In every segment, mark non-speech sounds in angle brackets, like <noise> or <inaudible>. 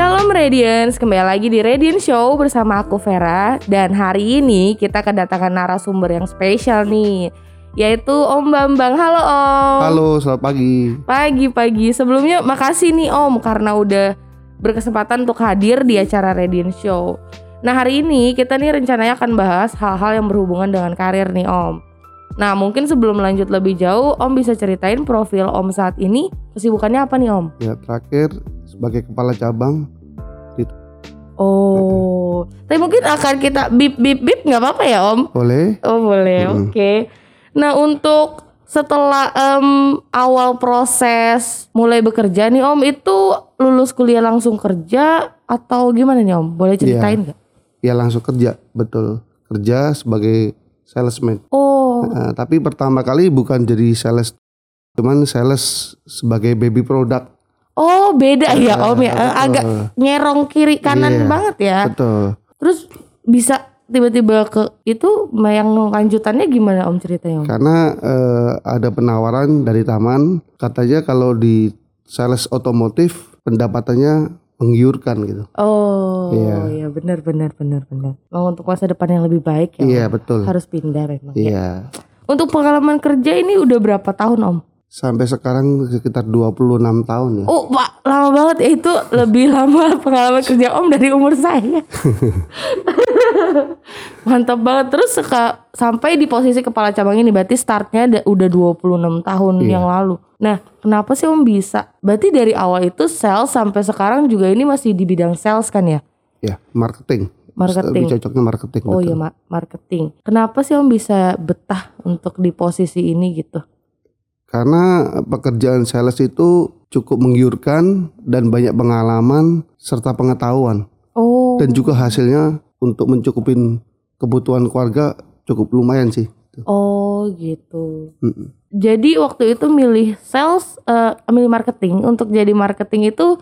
Shalom Radiance, kembali lagi di Radiance Show bersama aku Vera. Dan hari ini kita kedatangan narasumber yang spesial nih Yaitu Om Bambang, halo Om. Halo, selamat pagi. Pagi-pagi, sebelumnya makasih nih Om Karena udah berkesempatan untuk hadir di acara Radiance Show. Nah hari ini kita nih rencananya akan bahas hal-hal yang berhubungan dengan karir nih Om. Nah mungkin sebelum lanjut lebih jauh Om bisa ceritain profil Om saat ini. Kesibukannya apa nih Om? Ya, terakhir sebagai kepala cabang Oh, tapi mungkin akan kita bip bip bip nggak apa-apa ya Om? boleh Oh boleh, Mm-mm. oke. Nah untuk setelah em, awal proses mulai bekerja nih Om itu lulus kuliah langsung kerja atau gimana nih Om? Boleh ceritain nggak? ya langsung kerja, betul. Kerja sebagai salesman. Oh, Nah, tapi pertama kali bukan jadi sales cuman sales sebagai baby product. Oh beda ya Om ya, betul. agak nyerong kiri kanan Iya, banget ya. Betul. Terus bisa tiba-tiba ke itu yang lanjutannya gimana Om ceritanya Om? Karena eh, ada penawaran dari taman katanya kalau di sales otomotif pendapatannya menggiurkan gitu. Oh, Iya. iya benar benar benar benar. Mau untuk masa depan yang lebih baik ya. Iya, betul. Harus pindah memang. ya. Iya. Untuk pengalaman kerja ini udah berapa tahun Om? Sampai sekarang sekitar 26 tahun ya. Oh, Pak, lama banget ya itu lebih lama <laughs> pengalaman kerja Om dari umur saya. <laughs> Mantap banget. Terus seka- sampai di posisi kepala cabang ini berarti startnya udah 26 tahun Iya. yang lalu. Nah, kenapa sih Om bisa? Berarti dari awal itu sales sampai sekarang juga ini masih di bidang sales kan ya? Ya, marketing. Marketing. Lebih cocoknya marketing. Oh betul. iya, Ma- marketing. Kenapa sih Om bisa betah untuk di posisi ini gitu? Karena pekerjaan sales itu cukup menggiurkan dan banyak pengalaman serta pengetahuan Oh. dan juga hasilnya untuk mencukupin kebutuhan keluarga cukup lumayan sih. Oh gitu. Mm-mm. Jadi waktu itu milih sales, eh, milih marketing untuk jadi marketing itu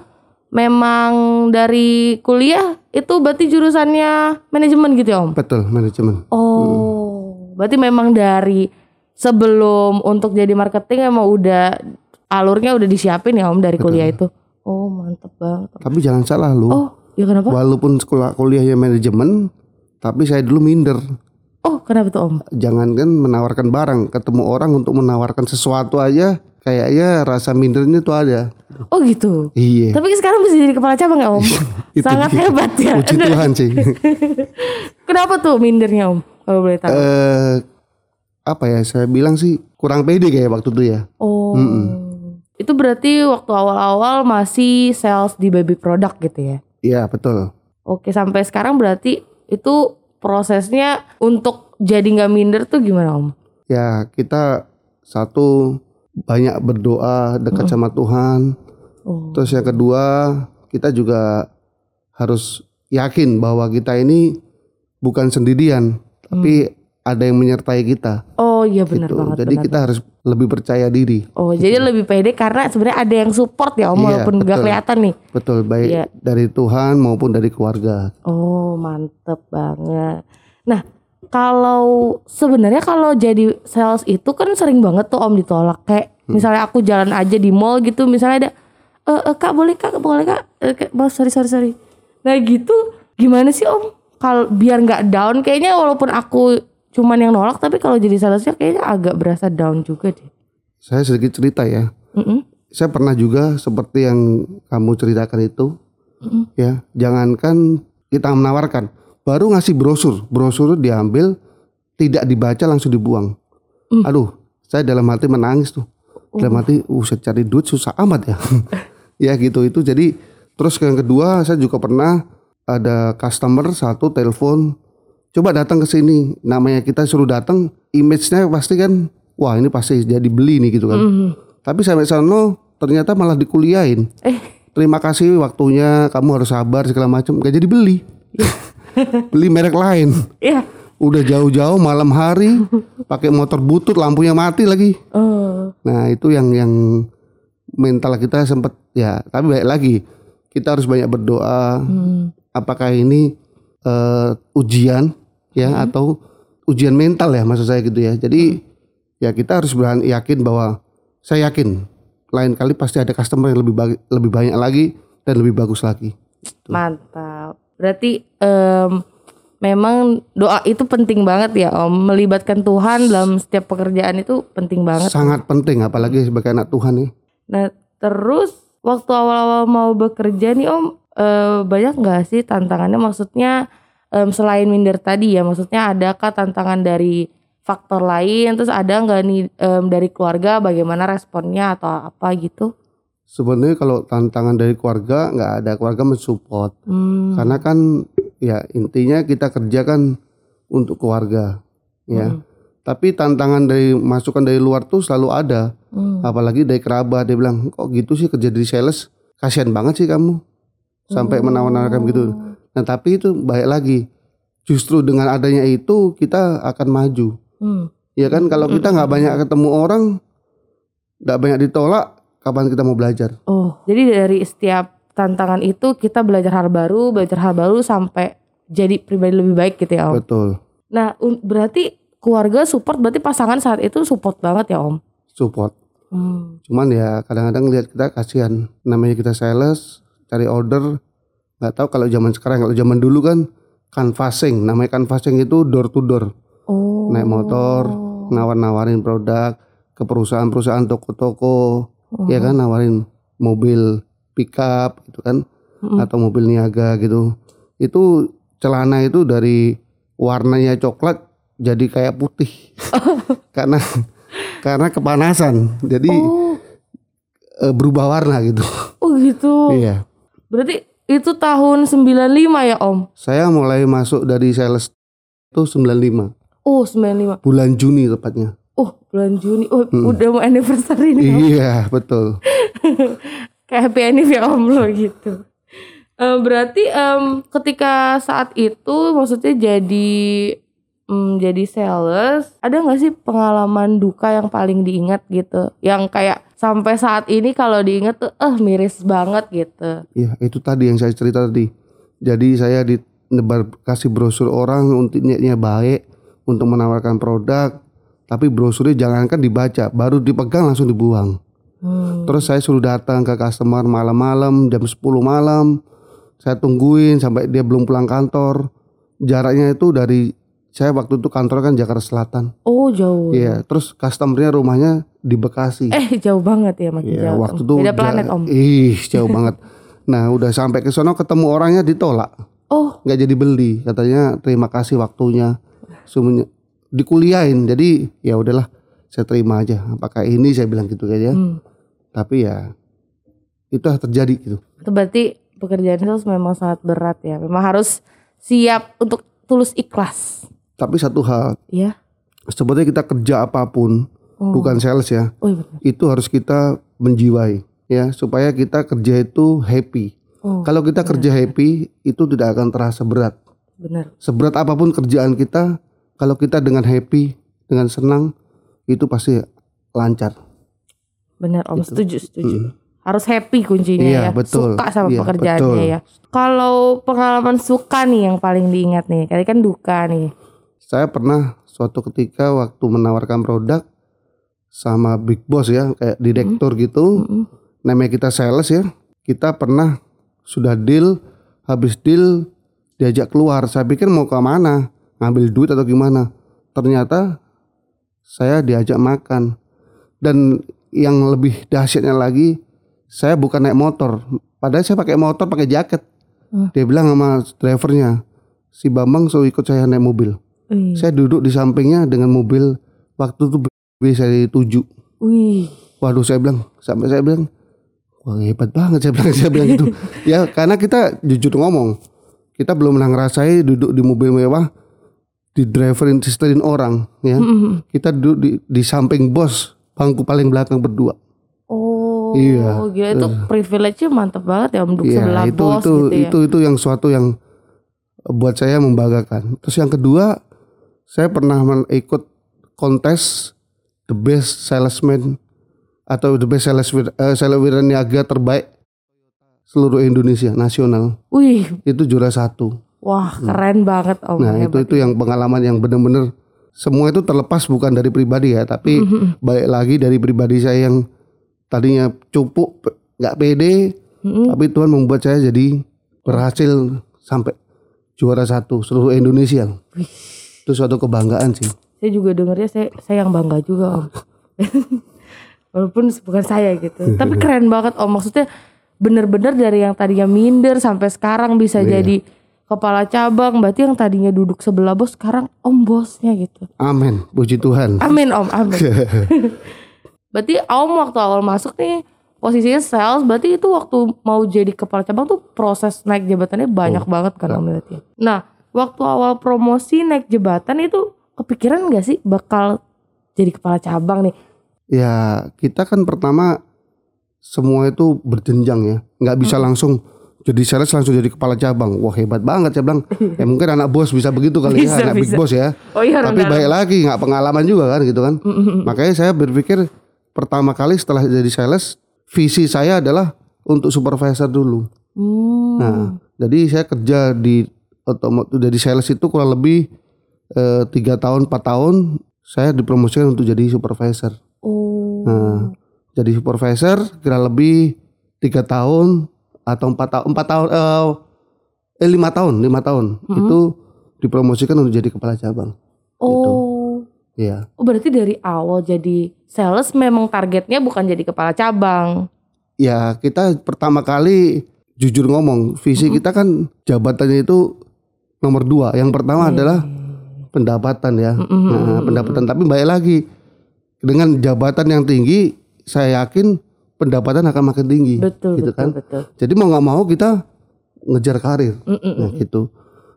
memang dari kuliah itu berarti jurusannya manajemen gitu ya om? Betul, manajemen. Oh, berarti memang dari sebelum untuk jadi marketing emang udah alurnya udah disiapin ya om dari kuliah itu? Oh mantep banget. Tapi jangan salah lu, Oh ya kenapa? walaupun sekolah kuliahnya manajemen, tapi saya dulu minder. Oh kenapa tuh om? Jangan kan menawarkan barang, ketemu orang untuk menawarkan sesuatu aja, kayaknya rasa mindernya tuh ada. Oh gitu. Iya. Tapi sekarang bisa jadi kepala cabang ya om? <laughs> Itu Sangat dia. hebat ya. Puji Tuhan sih. <laughs> Kenapa tuh mindernya om? Kalau boleh tahu. eh apa ya saya bilang sih kurang pede kayak waktu itu ya. Oh. Mm-mm. Itu berarti waktu awal-awal masih sales di baby product gitu ya. Iya betul. Oke, sampai sekarang berarti itu prosesnya untuk jadi nggak minder tuh gimana Om? Ya kita satu banyak berdoa dekat sama Tuhan. Oh. Terus yang kedua kita juga harus yakin bahwa kita ini bukan sendirian, tapi ada yang menyertai kita. Oh iya benar gitu. banget. Jadi benar kita harus lebih percaya diri. Oh, jadi lebih pede karena sebenarnya ada yang support ya Om Iya, walaupun betul. kelihatan nih. Betul baik Iya. dari Tuhan maupun dari keluarga. Oh, mantep banget. Nah, kalau sebenarnya kalau jadi sales itu kan sering banget tuh Om ditolak kayak Hmm. misalnya aku jalan aja di mall gitu misalnya ada eh eh, Kak boleh Kak boleh Kak Eh, "Mas, sorry sorry sorry. Nah, gitu gimana sih Om? Kalau biar nggak down kayaknya walaupun aku cuman yang nolak tapi kalau jadi salesnya kayaknya agak berasa down juga deh. Saya sedikit cerita ya. Mm-mm. Saya pernah juga seperti yang kamu ceritakan itu. Mm-mm. Ya, jangankan kita menawarkan, baru ngasih brosur, brosur diambil, tidak dibaca langsung dibuang. Mm. Aduh, saya dalam hati menangis tuh. Dalam hati, uh, saya cari duit susah amat ya. <laughs> ya gitu itu. Jadi terus yang kedua, saya juga pernah ada customer satu telepon, coba datang ke sini. Namanya kita suruh datang, image-nya pasti kan, wah ini pasti jadi beli nih gitu kan. Mhm. Tapi sampai sana ternyata malah dikuliahin. Eh, Terima kasih waktunya, kamu harus sabar segala macam. Gak jadi beli. <laughs> beli merek lain. ya. Udah jauh-jauh malam hari pakai motor butut lampunya mati lagi. Oh. Nah, itu yang yang mental kita sempat ya, tapi baik lagi. Kita harus banyak berdoa. Hmm. Apakah ini eh, ujian ya atau ujian mental ya maksud saya gitu ya. Jadi ya kita harus berani yakin bahwa saya yakin lain kali pasti ada customer yang lebih bagi- lebih banyak lagi dan lebih bagus lagi. Mantap. Berarti em, memang doa itu penting banget ya Om. Melibatkan Tuhan dalam setiap pekerjaan itu penting banget. Sangat penting apalagi sebagai anak Tuhan nih. Nah terus waktu awal-awal mau bekerja nih Om eh, banyak nggak sih tantangannya? Maksudnya em, selain minder tadi ya, maksudnya adakah tantangan dari faktor lain? Terus ada nggak nih em, dari keluarga bagaimana responnya atau apa gitu? Sebenarnya kalau tantangan dari keluarga nggak ada keluarga mensupport. Hmm. Karena kan ya intinya kita kerja kan untuk keluarga ya. Hmm. Tapi tantangan dari masukan dari luar tuh selalu ada. Hmm. Apalagi dari kerabat dia bilang kok gitu sih kerja di sales kasihan banget sih kamu sampai menawar-nawarkan gitu. Nah tapi itu baik lagi. Justru dengan adanya itu kita akan maju. Hmm. Ya kan kalau kita nggak banyak ketemu orang, nggak banyak ditolak, kapan kita mau belajar? Oh, jadi dari setiap tantangan itu kita belajar hal baru, belajar hal baru sampai jadi pribadi lebih baik gitu ya Om. Betul. Nah, berarti keluarga support, berarti pasangan saat itu support banget ya Om. Support. Hmm. Cuman ya kadang-kadang lihat kita kasihan. Namanya kita sales, cari order. nggak tahu kalau zaman sekarang, kalau zaman dulu kan canvassing. Namanya canvassing itu door to door. Oh. Naik motor, nawar-nawarin produk ke perusahaan-perusahaan toko-toko. Ya kan nawarin mobil pickup gitu kan. Mm-mm. Atau mobil niaga gitu. Itu celana itu dari warnanya coklat jadi kayak putih. <laughs> karena karena kepanasan. Jadi Oh, eh, berubah warna gitu. oh gitu. Iya. Berarti itu tahun 95 ya Om? Saya mulai masuk dari sales itu 95 Oh 95. bulan Juni tepatnya. Oh bulan Juni. Oh udah mau anniversary nih Om. Iya betul. <laughs> Kayak happy anniversary ya Om lo gitu. Eh, berarti em, ketika saat itu maksudnya jadi mm, jadi sales, ada nggak sih pengalaman duka yang paling diingat gitu? Yang kayak sampai saat ini kalau diingat tuh eh miris banget gitu. Iya itu tadi yang saya cerita tadi. Jadi saya di nebar kasih brosur orang untuk niatnya baik untuk menawarkan produk, tapi brosurnya jangankan dibaca, baru dipegang langsung dibuang. Hmm. Terus saya suruh datang ke customer malam-malam jam 10 malam. Saya tungguin sampai dia belum pulang kantor. Jaraknya itu dari saya waktu itu kantor kan Jakarta Selatan. Oh jauh. Iya, terus customernya rumahnya di Bekasi. Eh jauh banget ya makin Iya, jauh. waktu Om. itu Beda planet Om. Ih, jauh <laughs> banget. Nah, udah sampai ke sono ketemu orangnya ditolak. Oh nggak jadi beli. Katanya terima kasih waktunya. Semuanya dikuliahin. Jadi ya udahlah, saya terima aja. Apakah ini saya bilang gitu dia. hmm. Tapi ya itu terjadi gitu. itu berarti pekerjaan itu memang sangat berat ya. Memang harus siap untuk tulus ikhlas. Tapi satu hal, Iya. sebetulnya kita kerja apa pun, Oh. bukan sales ya, Oh iya benar. itu harus kita menjiwai ya supaya kita kerja itu happy. Oh Kalau kita kerja happy, itu tidak akan terasa berat. benar. Seberat apa pun kerjaan kita, kalau kita dengan happy, dengan senang, itu pasti lancar. Benar Om, Gitu. setuju, setuju. Mm. Harus happy kuncinya Iya, ya. betul. Suka sama Iya, pekerjaannya betul. ya. Kalau pengalaman suka nih yang paling diingat nih. Tadi kan duka nih. Saya pernah suatu ketika waktu menawarkan produk sama big boss ya, kayak direktur gitu, Mm-mm. namanya kita sales ya, kita pernah sudah deal, habis deal diajak keluar. Saya pikir mau ke mana, ngambil duit atau gimana. Ternyata saya diajak makan. Dan yang lebih dahsyatnya lagi, saya bukan naik motor. Padahal saya pakai motor, pakai jaket. Hmm. Dia bilang sama drivernya, si Bambang suruh ikut saya naik mobil. Wih. Saya duduk di sampingnya dengan mobil waktu itu B saya 7. Wih. Waduh saya bilang sampai saya bilang wah hebat banget saya bilang <laughs> saya bilang gitu. ya karena kita jujur ngomong kita belum pernah ngerasain duduk di mobil mewah di driverin sisterin orang ya. Mm-mm. <laughs> Kita duduk di, di samping bos bangku paling belakang berdua. Oh, Iya. gila itu privilege-nya mantep banget ya duduk Iya sebelah itu bos itu gitu ya. itu itu yang suatu yang buat saya membanggakan. Terus yang kedua saya pernah ikut kontes the best salesman atau the best salesman uh, salesman niaga terbaik seluruh Indonesia nasional Wih, itu juara satu. wah keren banget Om. Nah itu Hebat. itu yang pengalaman yang benar-benar semua itu terlepas bukan dari pribadi ya, tapi Mhm. baik lagi dari pribadi saya yang tadinya cupu, nggak pede, Mm-mm. tapi Tuhan membuat saya jadi berhasil sampai juara satu seluruh Indonesia. Itu suatu kebanggaan sih. Saya juga dengarnya saya saya yang bangga juga om. <laughs> Walaupun bukan saya gitu. Tapi keren banget om. Maksudnya bener-bener dari yang tadinya minder sampai sekarang bisa Iya. jadi kepala cabang. Berarti yang tadinya duduk sebelah bos sekarang om bosnya gitu. Amin, puji Tuhan. Amin om, amin. <laughs> berarti om waktu awal masuk nih posisinya sales. Berarti itu waktu mau jadi kepala cabang tuh proses naik jabatannya banyak Oh, banget kan om berarti. Nah waktu awal promosi naik jabatan itu kepikiran gak sih bakal jadi kepala cabang nih? Ya kita kan pertama semua itu berjenjang ya, nggak bisa langsung jadi sales langsung jadi kepala cabang. Wah hebat banget saya bilang. <laughs> ya mungkin anak bos bisa begitu kali Bisa, ya, anak big bisa. boss ya. Oh iya Tapi baik lagi nggak pengalaman juga kan gitu kan. Makanya saya berpikir pertama kali setelah jadi sales visi saya adalah untuk supervisor dulu. Hmm. Nah, jadi saya kerja di otomotif jadi sales itu kurang lebih eh, tiga tahun 4 tahun saya dipromosikan untuk jadi supervisor. Oh. Nah, jadi supervisor kira lebih tiga tahun atau empat tahun empat tahun eh, eh lima tahun lima tahun itu dipromosikan untuk jadi kepala cabang. oh. Iya. Oh berarti dari awal jadi sales memang targetnya bukan jadi kepala cabang. Ya kita pertama kali jujur ngomong visi kita kan jabatannya itu nomor dua. Yang pertama adalah pendapatan ya. Nah, pendapatan tapi baik lagi dengan jabatan yang tinggi saya yakin pendapatan akan makin tinggi. Betul gitu betul kan. betul. Jadi mau nggak mau kita ngejar karir, Mm-mm. nah gitu.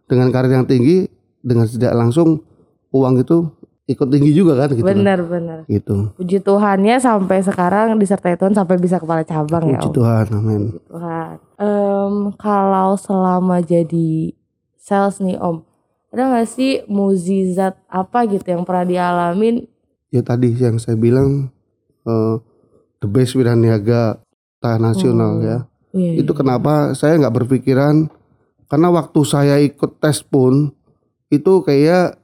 Dengan karir yang tinggi, dengan tidak langsung uang itu ikut tinggi juga kan, gitu. kan. Benar benar. Gitu. Puji Tuhannya sampai sekarang disertai Tuhan sampai bisa kepala cabang ya Puji. Tuhan, amin. Tuhan. Em, kalau selama jadi sales nih Om, ada nggak sih muzizat apa gitu yang pernah dialamin? Ya tadi yang saya bilang eh, the best wiraniaga tahan nasional Oh. ya. Iya, Itu kenapa saya nggak berpikiran karena waktu saya ikut tes pun itu kayak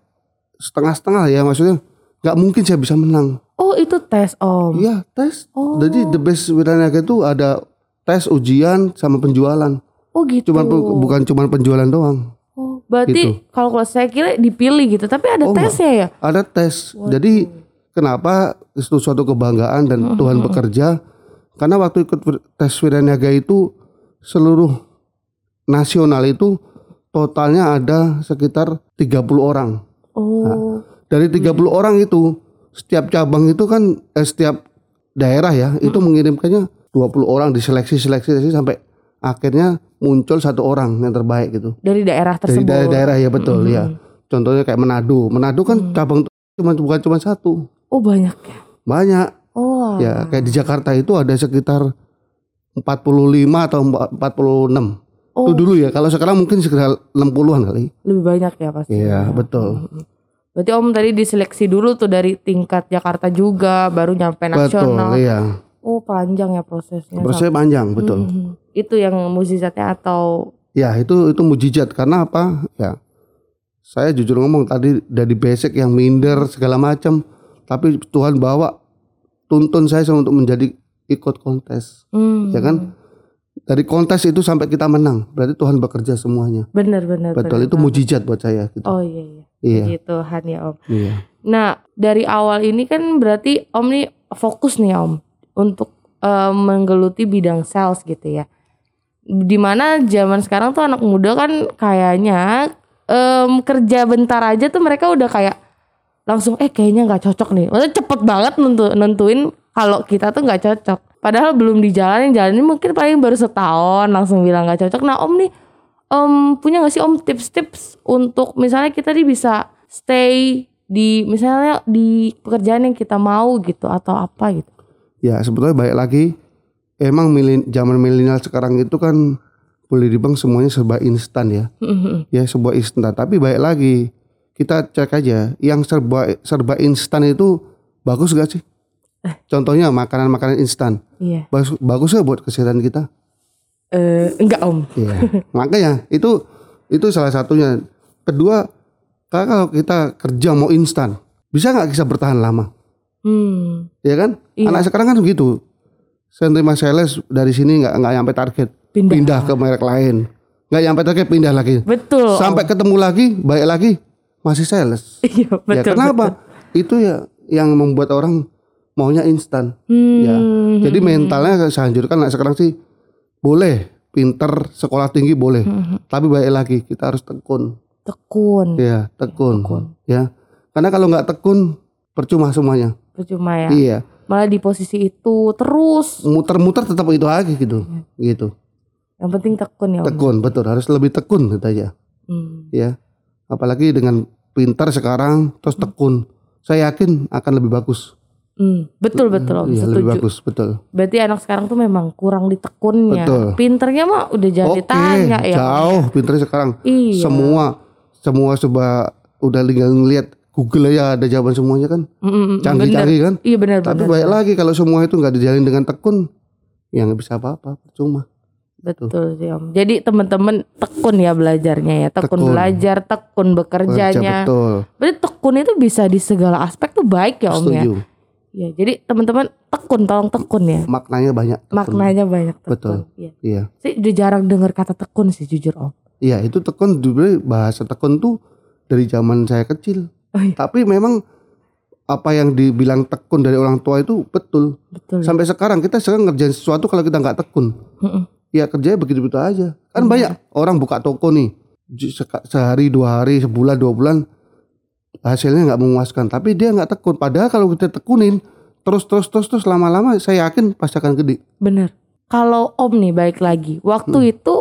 setengah-setengah ya maksudnya nggak mungkin saya bisa menang. Oh itu tes Om. Iya tes. Oh. Jadi the best wiraniaga itu ada tes ujian sama penjualan. Oh gitu. Cuman bukan cuman penjualan doang. Berarti Gitu. kalau kalau saya kira dipilih gitu, tapi ada Oh, tesnya ya? Ada tes. Jadi kenapa itu suatu kebanggaan dan Tuhan bekerja karena waktu ikut tes wiraniaga itu seluruh nasional itu totalnya ada sekitar 30 orang. Oh, Dari 30 orang itu setiap cabang itu kan eh, setiap daerah ya itu mengirimkannya 20 orang diseleksi seleksi seleksi sampai akhirnya muncul satu orang yang terbaik gitu. dari daerah Dari tersebut. daerah-daerah ya betul ya. Contohnya kayak Manado. Manado kan cabang cuma bukan cuma satu. Oh banyak ya. Banyak. Oh, Ya, kayak di Jakarta itu ada sekitar 45 atau 46. oh Itu dulu ya. Kalau sekarang mungkin sekitar 60-an kali. lebih banyak ya pasti. Iya, betul. Berarti Om tadi diseleksi dulu tuh dari tingkat Jakarta juga, baru nyampe Betul, nasional. iya. Oh panjang ya prosesnya. Prosesnya panjang, betul. Mhm. Itu yang mukjizatnya atau Ya, itu itu mujizat karena apa? Ya. Saya jujur ngomong tadi dari basic yang minder segala macam, tapi Tuhan bawa tuntun saya untuk menjadi ikut kontes. hmm, Ya kan? Dari kontes itu sampai kita menang, berarti Tuhan bekerja semuanya. bener bener. Betul, bener itu mujizat buat saya gitu. Oh iya iya. Iya. Puji Tuhan ya Om. Iya. Nah, dari awal ini kan berarti Om nih fokus nih Om untuk eh, menggeluti bidang sales gitu ya. Di mana zaman sekarang tuh anak muda kan kayaknya em, kerja bentar aja tuh mereka udah kayak langsung eh kayaknya nggak cocok nih. Maksudnya cepet banget nentu, nentuin kalau kita tuh nggak cocok. Padahal belum dijalanin, jalanin mungkin paling baru setahun langsung bilang nggak cocok. Nah Om nih em, punya nggak sih Om tips-tips untuk misalnya kita nih bisa stay di misalnya di pekerjaan yang kita mau gitu atau apa gitu. Ya sebetulnya baik lagi. Emang milen, zaman milenial sekarang itu kan boleh dibilang semuanya serba instan ya. Ya sebuah instan. Tapi baik lagi kita cek aja yang serba serba instan itu bagus gak sih? Contohnya makanan-makanan instan. Iya. Bagus, bagus gak buat kesehatan kita? Eh enggak Om. Iya. <laughs> Makanya itu itu salah satunya. Kedua, kalau kita kerja mau instan, bisa nggak bisa bertahan lama? Hmm. Ya kan? Iya. Anak sekarang kan begitu. Saya terima sales dari sini nggak nggak nyampe target, Pindah. pindah ke merek lain. nggak nyampe target pindah lagi. Betul. Sampai ketemu lagi, baik lagi masih sales. Iya, ya betul. kenapa? Itu ya yang membuat orang maunya instan. Hmm. Ya. Jadi mentalnya saya anjurkan nah, sekarang sih boleh pinter sekolah tinggi boleh, Hmm. tapi baik lagi kita harus tekun. Tekun. Ya, tekun. Tekun. Ya. Karena kalau nggak tekun percuma semuanya. Percuma ya. Iya. Malah di posisi itu terus. Muter-muter tetap itu lagi gitu. Gitu. Yang penting tekun ya Om. Tekun, betul. Harus lebih tekun gitu aja. Hmm. Ya. Apalagi dengan pintar sekarang terus tekun. Saya yakin akan lebih bagus. Hmm. Betul betul Om. Iya, Setuju. lebih bagus, betul. Berarti anak sekarang tuh memang kurang ditekunnya. Betul. Pinternya mah udah jangan Oke, ditanya ya. Om. jauh pintarnya sekarang. Iya. Semua semua coba udah tinggal ngeliat Google aja ada jawaban semuanya kan. Mm, Canggih-canggih kan. bener. Iya benar Tapi benar. baik lagi kalau semua itu nggak dijalin dengan tekun, ya nggak bisa apa-apa, percuma. Betul sih Om. Jadi teman-teman tekun ya belajarnya ya. Tekun, Tekun. belajar, tekun Kerja bekerjanya. betul. Berarti tekun itu bisa di segala aspek tuh baik ya Om ya. Setuju. Iya, jadi teman-teman tekun, tolong tekun ya. Maknanya banyak. tekun. Maknanya banyak tekun. Betul. Iya. Iya. Saya udah jarang dengar kata tekun sih jujur Om. Iya, itu tekun juga bahasa tekun tuh dari zaman saya kecil. Oh, iya. Tapi memang apa yang dibilang tekun dari orang tua itu betul. Betul. Sampai sekarang kita sekarang ngerjain sesuatu kalau kita nggak tekun, Mm-mm. ya kerjanya begitu-begitu aja. Kan banyak orang buka toko nih sehari dua hari sebulan dua bulan hasilnya nggak memuaskan, tapi dia nggak tekun. Padahal kalau kita tekunin terus terus terus terus lama-lama saya yakin pasti akan gede. Bener. Kalau Om nih baik lagi, waktu Hmm. itu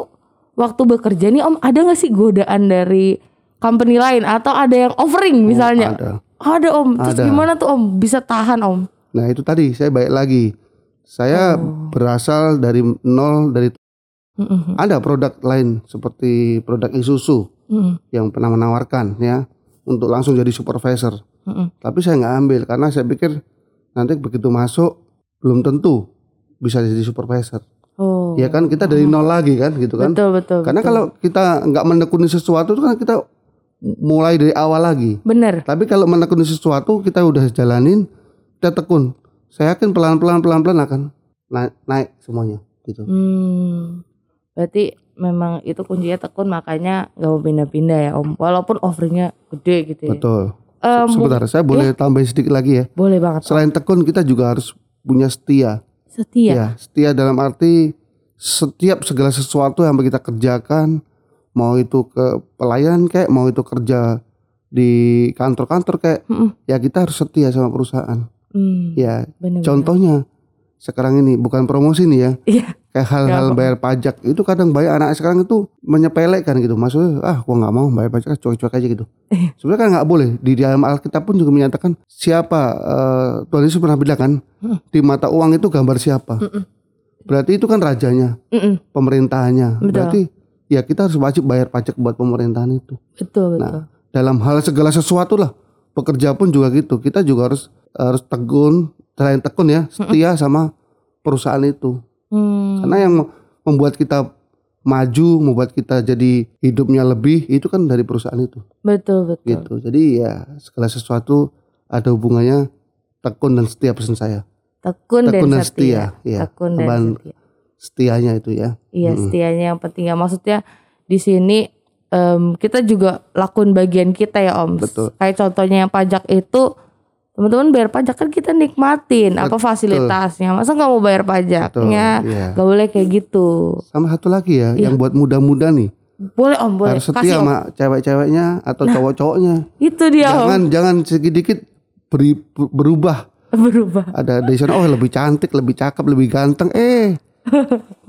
waktu bekerja nih Om ada nggak sih godaan dari company lain atau ada yang offering misalnya? Ada. Ada Om. Terus Ada. gimana tuh Om bisa tahan Om? Nah itu tadi saya baik lagi. Saya Oh. berasal dari nol dari Mm-mm. ada produk lain seperti produk Isuzu Mm-mm. yang pernah menawarkan ya untuk langsung jadi supervisor. Mm-mm. Tapi saya nggak ambil karena saya pikir nanti begitu masuk belum tentu bisa jadi supervisor. Oh. Ya kan kita dari nol lagi kan gitu kan. Betul betul. Karena betul. kalau kita nggak menekuni sesuatu itu kan kita mulai dari awal lagi. bener. Tapi kalau menekuni sesuatu kita udah jalanin, kita tekun. Saya yakin pelan-pelan pelan-pelan akan naik, naik semuanya gitu. Hmm. Berarti memang itu kuncinya tekun makanya nggak mau pindah-pindah ya Om. Walaupun offeringnya gede gitu ya. Betul. Bu- Sebentar, saya boleh tambahin sedikit lagi ya. boleh banget. Selain tekun kita juga harus punya setia. Setia. Ya, setia dalam arti setiap segala sesuatu yang kita kerjakan, mau itu ke pelayan kayak, mau itu kerja di kantor-kantor kayak, Mm-mm. ya kita harus setia sama perusahaan. Hmm. Ya, bener-bener. contohnya sekarang ini bukan promosi nih ya, Iya. kayak hal-hal bayar pajak itu kadang banyak anak sekarang itu menyepelekan gitu, maksudnya ah gua nggak mau bayar pajak cuek-cuek aja gitu. Iya. Sebenarnya kan nggak boleh di dalam Alkitab pun juga menyatakan siapa eh, Tuhan Yesus pernah bilang kan Hmm. di mata uang itu gambar siapa. Mm-mm. Berarti itu kan rajanya, Mm-mm. pemerintahannya. Betul. Berarti ya kita harus wajib bayar pajak buat pemerintahan itu. Betul betul. Nah, dalam hal segala sesuatu lah, pekerja pun juga gitu. Kita juga harus harus tekun, selain tekun ya, setia sama perusahaan itu. Hmm. Karena yang membuat kita maju, membuat kita jadi hidupnya lebih itu kan dari perusahaan itu, Betul betul. gitu. Jadi ya segala sesuatu ada hubungannya tekun dan setia pesan saya. Tekun, Tekun dan dan setia. setia, iya. Tekun dan setia. Setianya itu ya. Iya, Mm-mm. setianya yang penting ya. Maksudnya di sini em, kita juga lakuin bagian kita ya Om. Betul. Kayak contohnya yang pajak itu teman-teman bayar pajak kan kita nikmatin apa Betul. fasilitasnya. Masa nggak mau bayar pajaknya? Iya. Gak boleh kayak gitu. Sama satu lagi ya, Iya. yang buat muda-muda nih Boleh Om, boleh. harus setia Om. sama cewek-ceweknya atau cowok-cowoknya. Itu dia Jangan jangan sedikit beri, berubah. Om. <laughs> Berubah. Ada dari sana oh lebih cantik, lebih cakep, lebih ganteng. Eh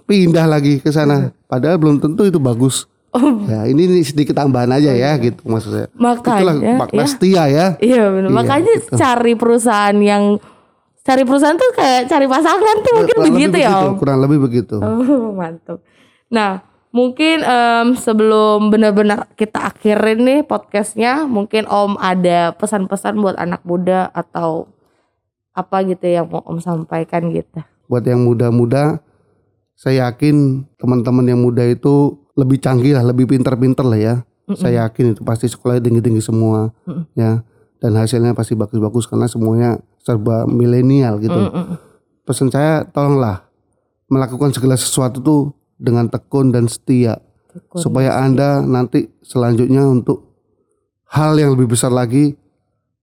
pindah lagi ke sana. Padahal belum tentu itu bagus. Om. Ya ini, ini sedikit tambahan aja ya gitu maksud saya. Itulah Makanya makna ya. setia ya. Iya benar. Iya, Makanya gitu. cari perusahaan yang cari perusahaan tuh kayak cari pasangan tuh mungkin Kurang begitu ya begitu, Om. Kurang lebih begitu. Oh, <laughs> mantap. Nah, mungkin em, sebelum benar-benar kita akhirin nih podcastnya, mungkin Om ada pesan-pesan buat anak muda atau apa gitu yang mau Om sampaikan gitu. Buat yang muda-muda, saya yakin teman-teman yang muda itu lebih canggih lah, lebih pintar-pintar lah ya. Saya yakin itu pasti sekolahnya tinggi-tinggi semua, Mm-mm. ya. Dan hasilnya pasti bagus-bagus karena semuanya serba milenial gitu. Mm-mm. Pesan saya, tolonglah melakukan segala sesuatu tuh dengan tekun dan setia. Tekun. supaya Anda nanti selanjutnya untuk hal yang lebih besar lagi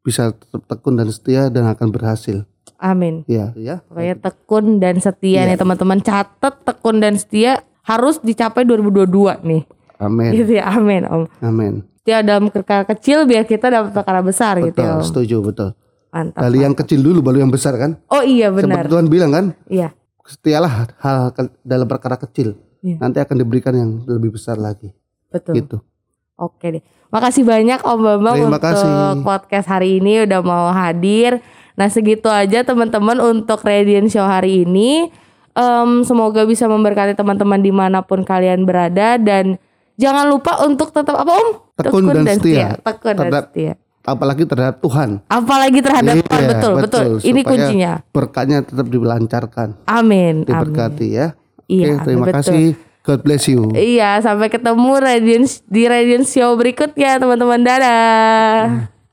bisa tetap tekun dan setia dan akan berhasil. Amin. Ya, ya. Pokoknya tekun dan setia Iya. nih teman-teman. Catat tekun dan setia harus dicapai 2022 nih. Amin. Gitu ya. Amin, Om. Amin. Setia dalam perkara kecil biar kita dapat perkara besar gitu Betul, ya, Om. setuju, betul. Mantap. Dari yang kecil dulu baru yang besar kan? Oh iya Seperti benar. Tuhan bilang kan, Iya. setialah hal ke- dalam perkara kecil. Iya. Nanti akan diberikan yang lebih besar lagi. Betul. Gitu. Oke deh. Makasih banyak Om Bambang Terima untuk kasih. podcast hari ini udah mau hadir. Nah segitu aja teman-teman untuk Radiant Show hari ini. Em, semoga bisa memberkati teman-teman di mana pun kalian berada dan jangan lupa untuk tetap apa Om? Tekun dan setia. Tekun dan Terhadap- setia. Apalagi terhadap Tuhan. Apalagi terhadap Tuhan Iya, betul, betul Ini Supaya kuncinya. Berkatnya tetap dilancarkan, Amin. Amin. diberkati ya. Iya, Oke, terima betul. kasih. God bless you. Iya, sampai ketemu Radiant di Radiant Show berikutnya teman-teman. Dadah.